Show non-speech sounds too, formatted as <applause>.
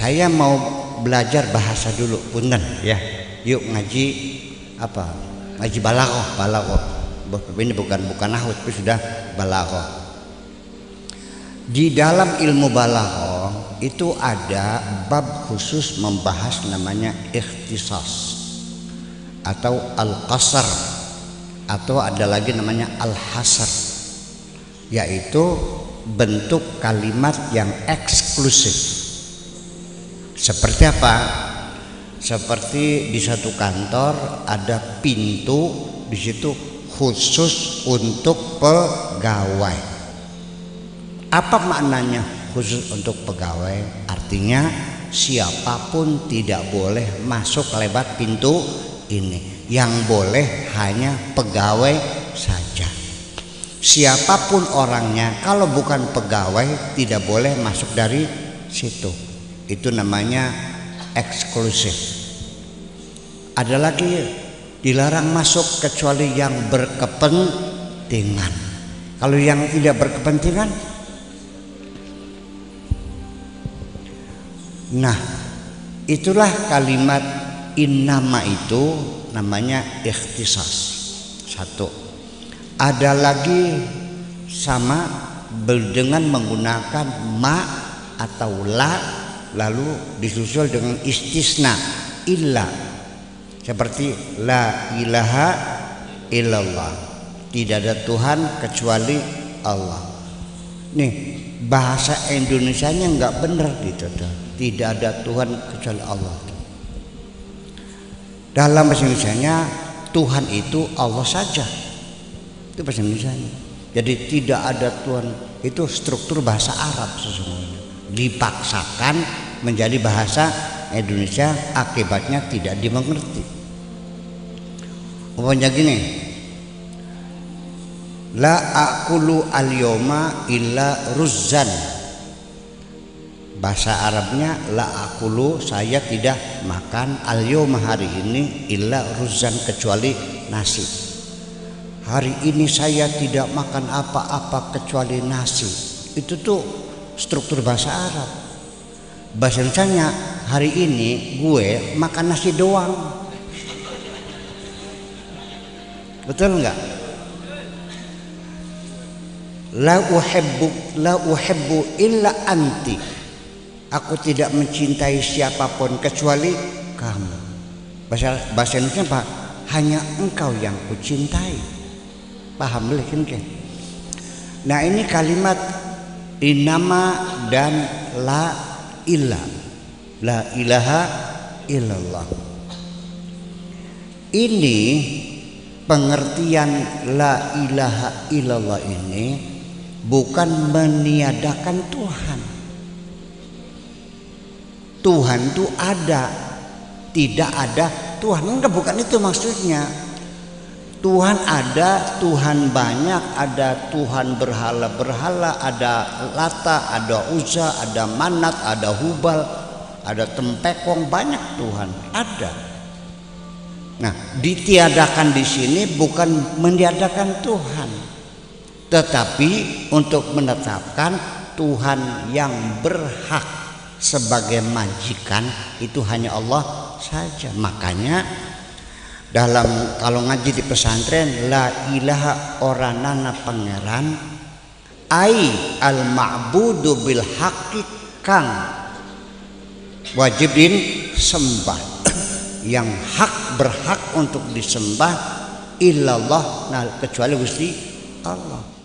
saya mau belajar bahasa dulu punten ya. Yuk ngaji apa? Ngaji balaghah balaghah. Ini bukan bukan nahwu tapi sudah balaghah. Di dalam ilmu balaghah itu ada bab khusus membahas namanya ikhtisas. Atau al-qasar. Atau ada lagi namanya al-hasar. Yaitu bentuk kalimat yang eksklusif seperti apa? Seperti di satu kantor ada pintu di situ khusus untuk pegawai. Apa maknanya khusus untuk pegawai? Artinya siapa pun tidak boleh masuk lewat pintu ini. Yang boleh hanya pegawai saja. Siapa pun orangnya kalau bukan pegawai tidak boleh masuk dari situ itu namanya eksklusif. Ada lagi dilarang masuk kecuali yang berkepentingan. Kalau yang tidak berkepentingan nah itulah kalimat innama itu namanya ikhtisas. Satu. Ada lagi sama dengan menggunakan ma atau la lalu disusul dengan istisna illa. Seperti la ilaha illallah. Tidak ada Tuhan kecuali Allah. Nih bahasa Indonesia nya nggak benar gitu tuh. Tidak ada Tuhan kecuali Allah. Dalam bahasa Indonesia Tuhan itu Allah saja. Itu bahasa Indonesia jadi tidak ada Tuhan. Itu struktur bahasa Arab sesungguhnya. Dipaksakan menjadi bahasa Indonesia akibatnya tidak dimengerti. Umpamanya gini la akulu al yoma illa ruzzan. Bahasa Arabnya la akulu saya tidak makan al yoma hari ini illa ruzzan kecuali nasi. Hari ini saya tidak makan apa-apa kecuali nasi. Itu tuh struktur bahasa Arab bahasa Indonesia hari ini gue makan nasi doang. Betul nggak? La uhibbu la uhibbu illa anti. Aku tidak mencintai siapa pun kecuali kamu. Bahasa bahasa Indonesia Pak hanya engkau yang kucintai. Paham boleh kan nah ini kalimat inama dan la ilah la ilaha illallah. Ini pengertian la ilaha illallah ini bukan meniadakan Tuhan. Tuhan itu ada tidak ada Tuhan. Enggak bukan itu maksudnya Tuhan ada, Tuhan banyak, ada Tuhan berhala-berhala, ada Lata, ada Uza, ada Manat, ada Hubal, ada Tempekong, banyak Tuhan, ada. Nah, ditiadakan di sini bukan meniadakan Tuhan, tetapi untuk menetapkan Tuhan yang berhak sebagai majikan itu hanya Allah saja. Makanya dalam kalau ngaji di pesantren la ilaha oranana pangeran. Ai al ma'budu bil kang wajibin sembah <coughs> yang hak berhak untuk disembah illallah nah kecuali Gusti Allah